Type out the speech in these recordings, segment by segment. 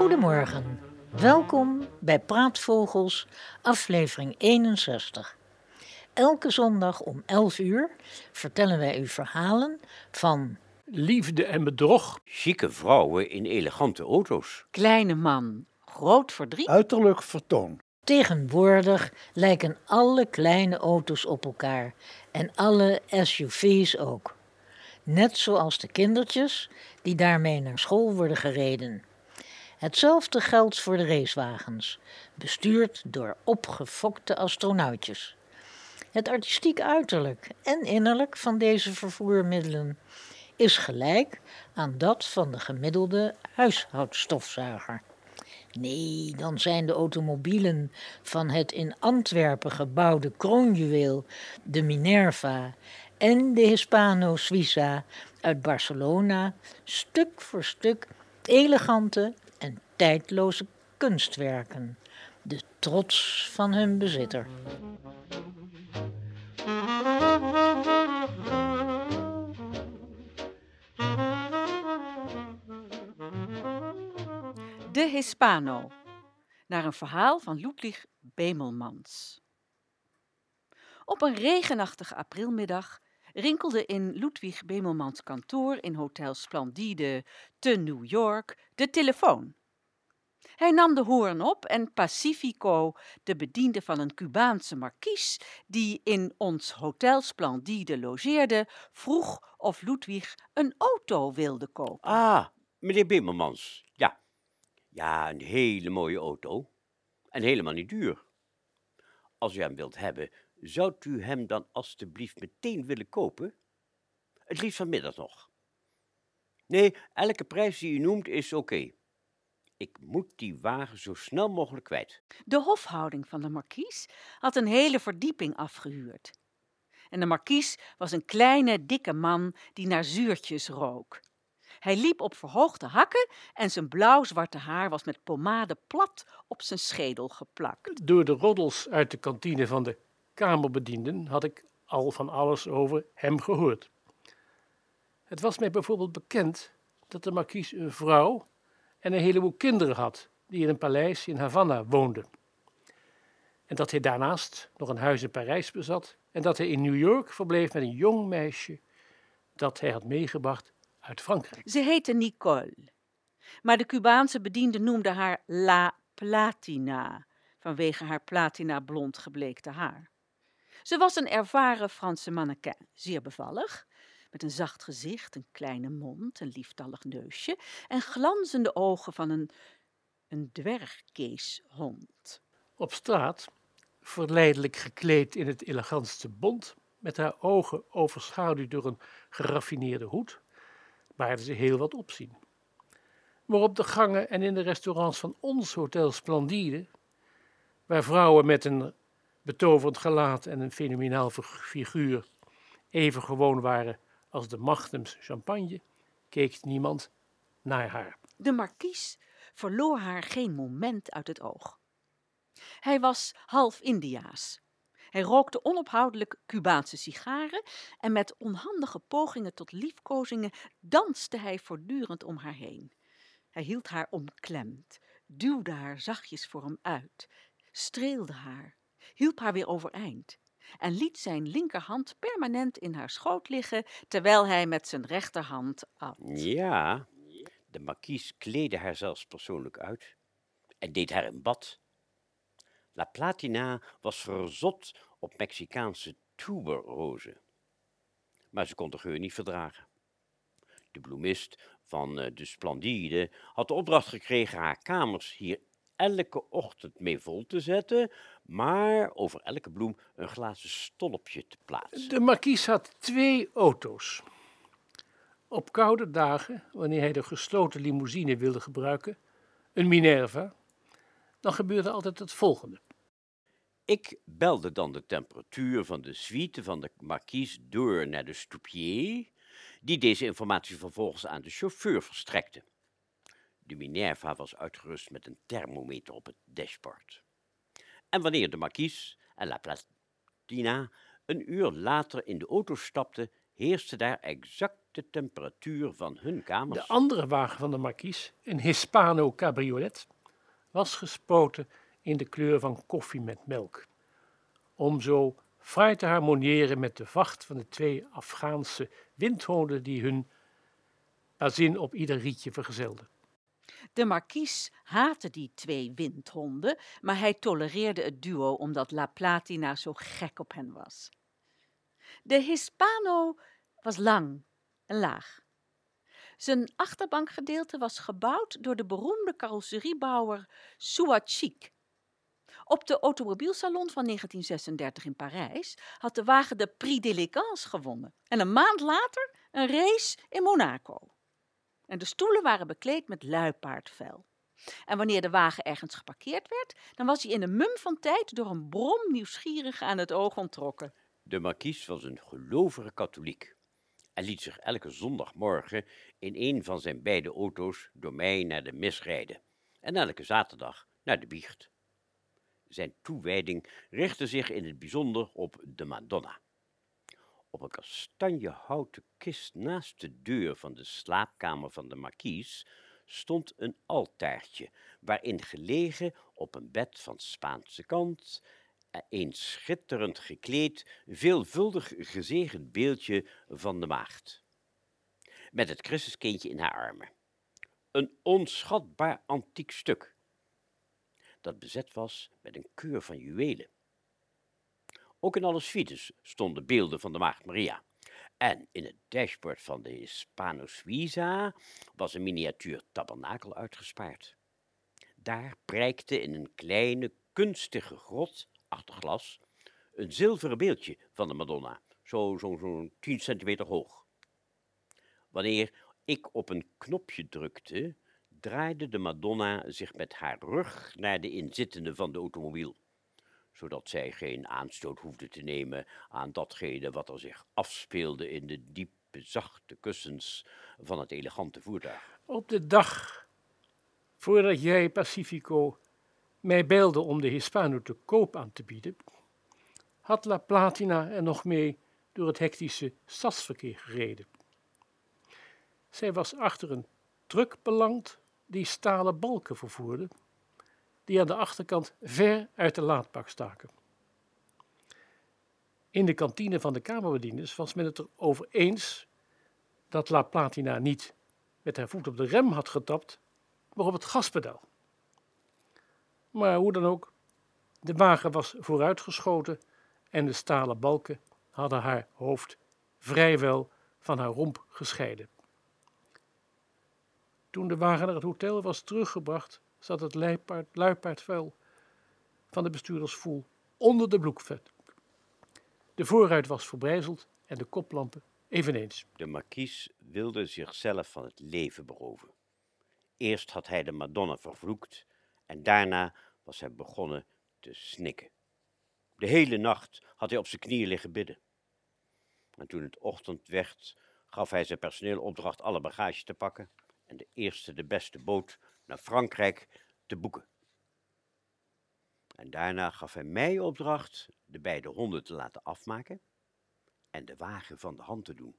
Goedemorgen, welkom bij Praatvogels, aflevering 61. Elke zondag om 11 uur vertellen wij u verhalen van liefde en bedrog, chique vrouwen in elegante auto's, kleine man, groot verdriet, uiterlijk vertoon. Tegenwoordig lijken alle kleine auto's op elkaar en alle SUV's ook. Net zoals de kindertjes die daarmee naar school worden gereden. Hetzelfde geldt voor de racewagens, bestuurd door opgefokte astronautjes. Het artistiek uiterlijk en innerlijk van deze vervoermiddelen is gelijk aan dat van de gemiddelde huishoudstofzuiger. Nee, dan zijn de automobielen van het in Antwerpen gebouwde kroonjuweel, de Minerva, en de Hispano Suiza uit Barcelona stuk voor stuk elegante tijdloze kunstwerken, de trots van hun bezitter. De Hispano, naar een verhaal van Ludwig Bemelmans. Op een regenachtige aprilmiddag rinkelde in Ludwig Bemelmans kantoor in Hotel Splendide te New York de telefoon. Hij nam de hoorn op en Pacifico, de bediende van een Cubaanse markies die in ons Hotel Splendide logeerde, vroeg of Ludwig een auto wilde kopen. Ah, meneer Bemelmans, ja. Ja, een hele mooie auto. En helemaal niet duur. Als u hem wilt hebben, zou u hem dan alstublieft meteen willen kopen? Het liefst vanmiddag nog. Nee, elke prijs die u noemt is oké. Ik moet die wagen zo snel mogelijk kwijt. De hofhouding van de markies had een hele verdieping afgehuurd. En de markies was een kleine, dikke man die naar zuurtjes rook. Hij liep op verhoogde hakken en zijn blauw-zwarte haar was met pomade plat op zijn schedel geplakt. Door de roddels uit de kantine van de kamerbedienden had ik al van alles over hem gehoord. Het was mij bijvoorbeeld bekend dat de markies een vrouw en een heleboel kinderen had die in een paleis in Havana woonden. En dat hij daarnaast nog een huis in Parijs bezat en dat hij in New York verbleef met een jong meisje dat hij had meegebracht uit Frankrijk. Ze heette Nicole, maar de Cubaanse bediende noemde haar La Platina, vanwege haar platina blond gebleekte haar. Ze was een ervaren Franse mannequin, zeer bevallig, met een zacht gezicht, een kleine mond, een lieftallig neusje en glanzende ogen van een, een dwergkeeshond. Op straat, verleidelijk gekleed in het elegantste bont, met haar ogen overschaduwd door een geraffineerde hoed, baarde ze heel wat opzien. Maar op de gangen en in de restaurants van ons Hotel Splendide, waar vrouwen met een betoverend gelaat en een fenomenaal figuur even gewoon waren als de Magnums champagne, keek niemand naar haar. De markies verloor haar geen moment uit het oog. Hij was half Indiaas. Hij rookte onophoudelijk Cubaanse sigaren en met onhandige pogingen tot liefkozingen danste hij voortdurend om haar heen. Hij hield haar omklemd, duwde haar zachtjes voor hem uit, streelde haar, hielp haar weer overeind en liet zijn linkerhand permanent in haar schoot liggen, terwijl hij met zijn rechterhand at. Ja, de markies kleedde haar zelfs persoonlijk uit en deed haar in bad. La Platina was verzot op Mexicaanse tuberrozen, maar ze kon de geur niet verdragen. De bloemist van eh, de Splendide had de opdracht gekregen haar kamers hier elke ochtend mee vol te zetten, maar over elke bloem een glazen stolpje te plaatsen. De markies had twee auto's. Op koude dagen, wanneer hij de gesloten limousine wilde gebruiken, een Minerva, dan gebeurde altijd het volgende. Ik belde dan de temperatuur van de suite van de markies door naar de stoupier, die deze informatie vervolgens aan de chauffeur verstrekte. De Minerva was uitgerust met een thermometer op het dashboard. En wanneer de markies en La Platina een uur later in de auto stapten, heerste daar exact de temperatuur van hun kamers. De andere wagen van de markies, een Hispano cabriolet, was gespoten in de kleur van koffie met melk. Om zo fraai te harmoniëren met de vacht van de twee Afghaanse windhonden die hun bazin op ieder rietje vergezelden. De markies haatte die twee windhonden, maar hij tolereerde het duo omdat La Platina zo gek op hen was. De Hispano was lang en laag. Zijn achterbankgedeelte was gebouwd door de beroemde carrosseriebouwer Suachik. Op de automobielsalon van 1936 in Parijs had de wagen de Prix d'Elegance gewonnen en een maand later een race in Monaco. En de stoelen waren bekleed met luipaardvel. En wanneer de wagen ergens geparkeerd werd, dan was hij in een mum van tijd door een brom nieuwsgierig aan het oog onttrokken. De markies was een gelovige katholiek en liet zich elke zondagmorgen in een van zijn beide auto's door mij naar de mis rijden en elke zaterdag naar de biecht. Zijn toewijding richtte zich in het bijzonder op de Madonna. Op een kastanjehouten kist naast de deur van de slaapkamer van de markies stond een altaartje, waarin gelegen op een bed van Spaanse kant een schitterend gekleed, veelvuldig gezegend beeldje van de maagd. Met het Christuskindje in haar armen. Een onschatbaar antiek stuk, dat bezet was met een keur van juwelen. Ook in alle suites stonden beelden van de Maagd Maria. En in het dashboard van de Hispano Suiza was een miniatuur tabernakel uitgespaard. Daar prijkte in een kleine, kunstige grot achter glas een zilveren beeldje van de Madonna, zo, zo, zo'n 10 centimeter hoog. Wanneer ik op een knopje drukte, draaide de Madonna zich met haar rug naar de inzittende van de automobiel, zodat zij geen aanstoot hoefde te nemen aan datgene wat er zich afspeelde in de diepe, zachte kussens van het elegante voertuig. Op de dag voordat jij, Pacifico, mij belde om de Hispano te koop aan te bieden, had La Platina er nog mee door het hectische stadsverkeer gereden. Zij was achter een truck beland die stalen balken vervoerde, die aan de achterkant ver uit de laadbak staken. In de kantine van de kamerbedieners was men het erover eens dat La Platina niet met haar voet op de rem had getapt, maar op het gaspedaal. Maar hoe dan ook, de wagen was vooruitgeschoten en de stalen balken hadden haar hoofd vrijwel van haar romp gescheiden. Toen de wagen naar het hotel was teruggebracht, zat het luipaard, luipaardvuil van de bestuurdersvoel onder de bloekvet. De voorruit was verbrijzeld en de koplampen eveneens. De markies wilde zichzelf van het leven beroven. Eerst had hij de Madonna vervloekt en daarna was hij begonnen te snikken. De hele nacht had hij op zijn knieën liggen bidden. En toen het ochtend werd, gaf hij zijn personeel opdracht alle bagage te pakken en de eerste de beste boot naar Frankrijk te boeken. En daarna gaf hij mij opdracht de beide honden te laten afmaken en de wagen van de hand te doen.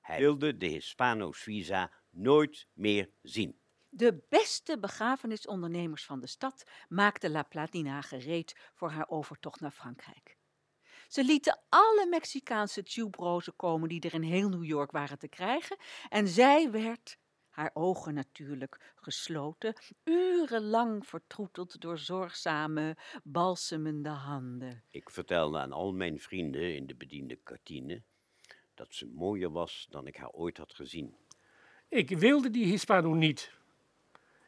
Hij wilde de Hispano Suiza nooit meer zien. De beste begrafenisondernemers van de stad maakten La Platina gereed voor haar overtocht naar Frankrijk. Ze lieten alle Mexicaanse tuberozen komen die er in heel New York waren te krijgen en zij werd, haar ogen natuurlijk gesloten, urenlang vertroeteld door zorgzame, balsemende handen. Ik vertelde aan al mijn vrienden in de bediende kantine dat ze mooier was dan ik haar ooit had gezien. Ik wilde die Hispano niet.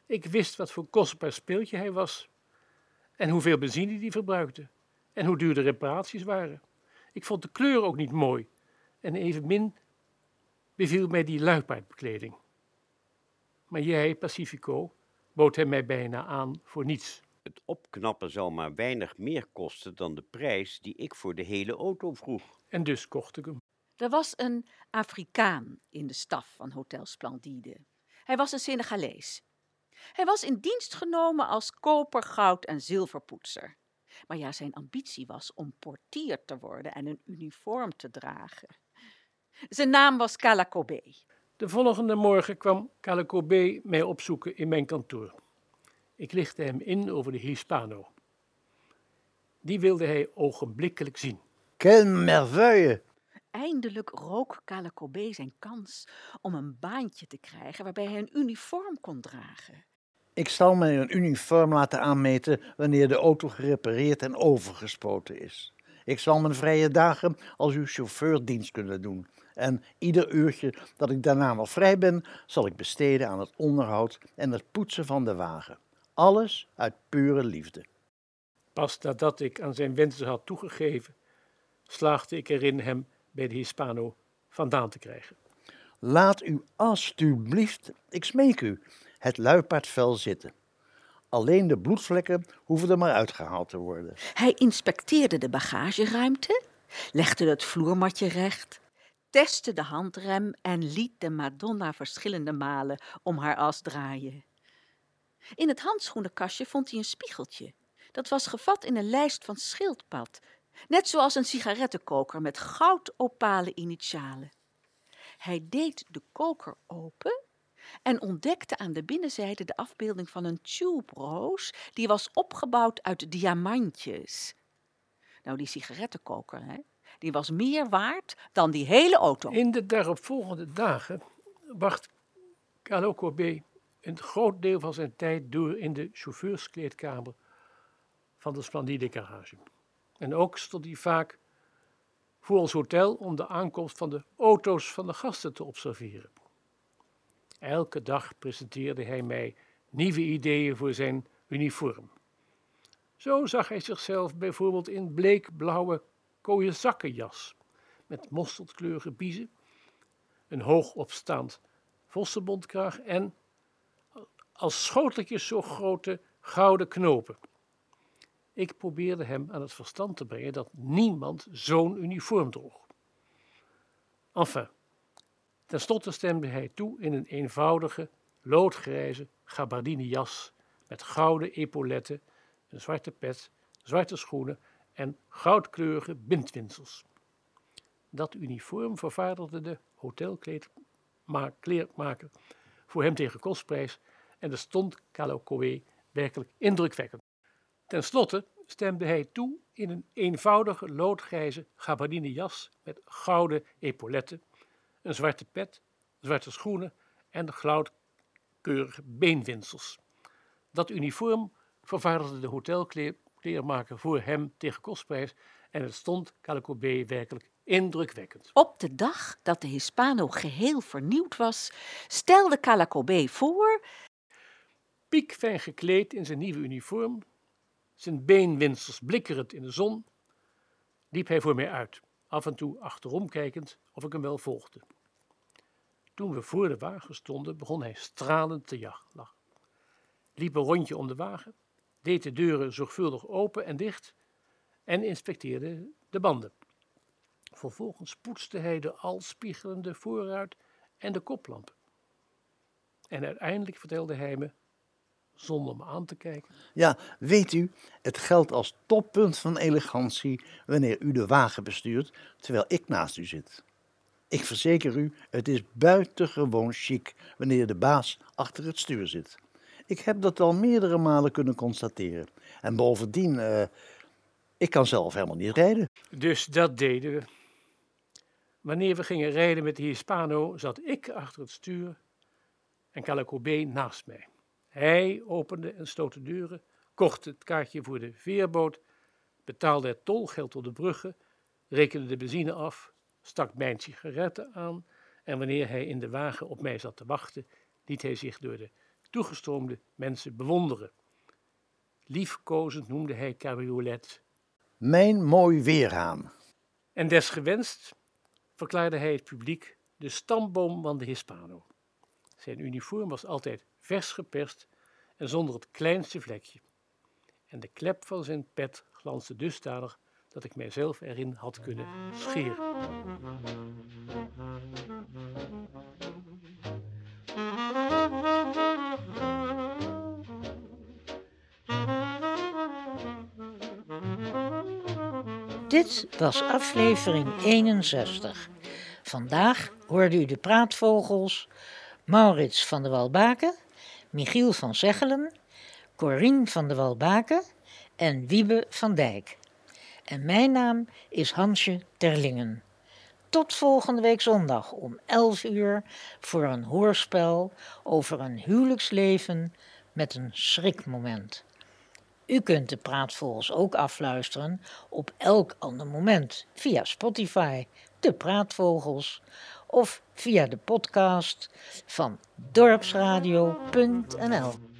Ik wist wat voor kostbaar speeltje hij was en hoeveel benzine die verbruikte en hoe duur de reparaties waren. Ik vond de kleur ook niet mooi en evenmin beviel mij die luipaardbekleding. Maar jij, Pacifico, bood hem mij bijna aan voor niets. Het opknappen zou maar weinig meer kosten dan de prijs die ik voor de hele auto vroeg. En dus kocht ik hem. Er was een Afrikaan in de staf van Hotel Splendide. Hij was een Senegalees. Hij was in dienst genomen als koper, goud en zilverpoetser. Maar ja, zijn ambitie was om portier te worden en een uniform te dragen. Zijn naam was Kalakobé. De volgende morgen kwam Calacobé mij opzoeken in mijn kantoor. Ik lichtte hem in over de Hispano. Die wilde hij ogenblikkelijk zien. Quelle merveille! Eindelijk rook Kalakobé zijn kans om een baantje te krijgen waarbij hij een uniform kon dragen. Ik zal mij een uniform laten aanmeten wanneer de auto gerepareerd en overgespoten is. Ik zal mijn vrije dagen als uw chauffeur dienst kunnen doen. En ieder uurtje dat ik daarna nog vrij ben, zal ik besteden aan het onderhoud en het poetsen van de wagen. Alles uit pure liefde. Pas nadat ik aan zijn wensen had toegegeven, slaagde ik erin hem bij de Hispano vandaan te krijgen. Laat u alstublieft, ik smeek u, het luipaardvel zitten. Alleen de bloedvlekken hoeven er maar uitgehaald te worden. Hij inspecteerde de bagageruimte, legde het vloermatje recht, testte de handrem en liet de Madonna verschillende malen om haar as draaien. In het handschoenenkastje vond hij een spiegeltje. Dat was gevat in een lijst van schildpad, net zoals een sigarettenkoker met goudopalen initialen. Hij deed de koker open en ontdekte aan de binnenzijde de afbeelding van een tuberoos die was opgebouwd uit diamantjes. Nou, die sigarettenkoker, hè, die was meer waard dan die hele auto. In de daaropvolgende dagen bracht Calocobé een groot deel van zijn tijd door in de chauffeurskleedkamer van de Splendide Garage. En ook stond hij vaak voor ons hotel om de aankomst van de auto's van de gasten te observeren. Elke dag presenteerde hij mij nieuwe ideeën voor zijn uniform. Zo zag hij zichzelf bijvoorbeeld in bleekblauwe kooie zakkenjas met mosterdkleurige biezen, een hoogopstaand vossenbondkraag en als schoteltjes zo grote gouden knopen. Ik probeerde hem aan het verstand te brengen dat niemand zo'n uniform droeg. Enfin, ten slotte stemde hij toe in een eenvoudige, loodgrijze gabardine jas met gouden epauletten, een zwarte pet, zwarte schoenen en goudkleurige bindwinsels. Dat uniform vervaardigde de hotelkleermaker voor hem tegen kostprijs en er stond Calocoé werkelijk indrukwekkend. Ten slotte stemde hij toe in een eenvoudige loodgrijze gabardine jas met gouden epauletten, een zwarte pet, zwarte schoenen en goudkeurige beenwinsels. Dat uniform vervaardigde de hotelkleermaker voor hem tegen kostprijs en het stond Calacobé werkelijk indrukwekkend. Op de dag dat de Hispano geheel vernieuwd was, stelde Calacobé voor piekfijn gekleed in zijn nieuwe uniform, zijn beenwinsels blikkerend in de zon, liep hij voor mij uit, af en toe achterom kijkend of ik hem wel volgde. Toen we voor de wagen stonden, begon hij stralend te lachen. Liep een rondje om de wagen, deed de deuren zorgvuldig open en dicht en inspecteerde de banden. Vervolgens poetste hij de al spiegelende voorruit en de koplampen. En uiteindelijk vertelde hij me zonder me aan te kijken. Ja, weet u, het geldt als toppunt van elegantie wanneer u de wagen bestuurt terwijl ik naast u zit. Ik verzeker u, het is buitengewoon chic wanneer de baas achter het stuur zit. Ik heb dat al meerdere malen kunnen constateren. En bovendien, uh, ik kan zelf helemaal niet rijden. Dus dat deden we. Wanneer we gingen rijden met de Hispano, zat ik achter het stuur en Calacobé naast mij. Hij opende en sloot de deuren, kocht het kaartje voor de veerboot, betaalde het tolgeld op de bruggen, rekende de benzine af, stak mijn sigaretten aan en wanneer hij in de wagen op mij zat te wachten, liet hij zich door de toegestroomde mensen bewonderen. Liefkozend noemde hij cabriolet. Mijn mooi weerhaan. En desgewenst verklaarde hij het publiek de stamboom van de Hispano. Zijn uniform was altijd vers geperst en zonder het kleinste vlekje. En de klep van zijn pet glansde dusdanig dat ik mijzelf erin had kunnen scheren. Dit was aflevering 61. Vandaag hoorde u de praatvogels Maurits van de Walbaken, Michiel van Zeggelen, Corien van de Walbaken en Wiebe van Dijk. En mijn naam is Hansje Terlingen. Tot volgende week zondag om 11 uur voor een hoorspel over een huwelijksleven met een schrikmoment. U kunt de praatvogels ook afluisteren op elk ander moment via Spotify, de praatvogels, of via de podcast van dorpsradio.nl.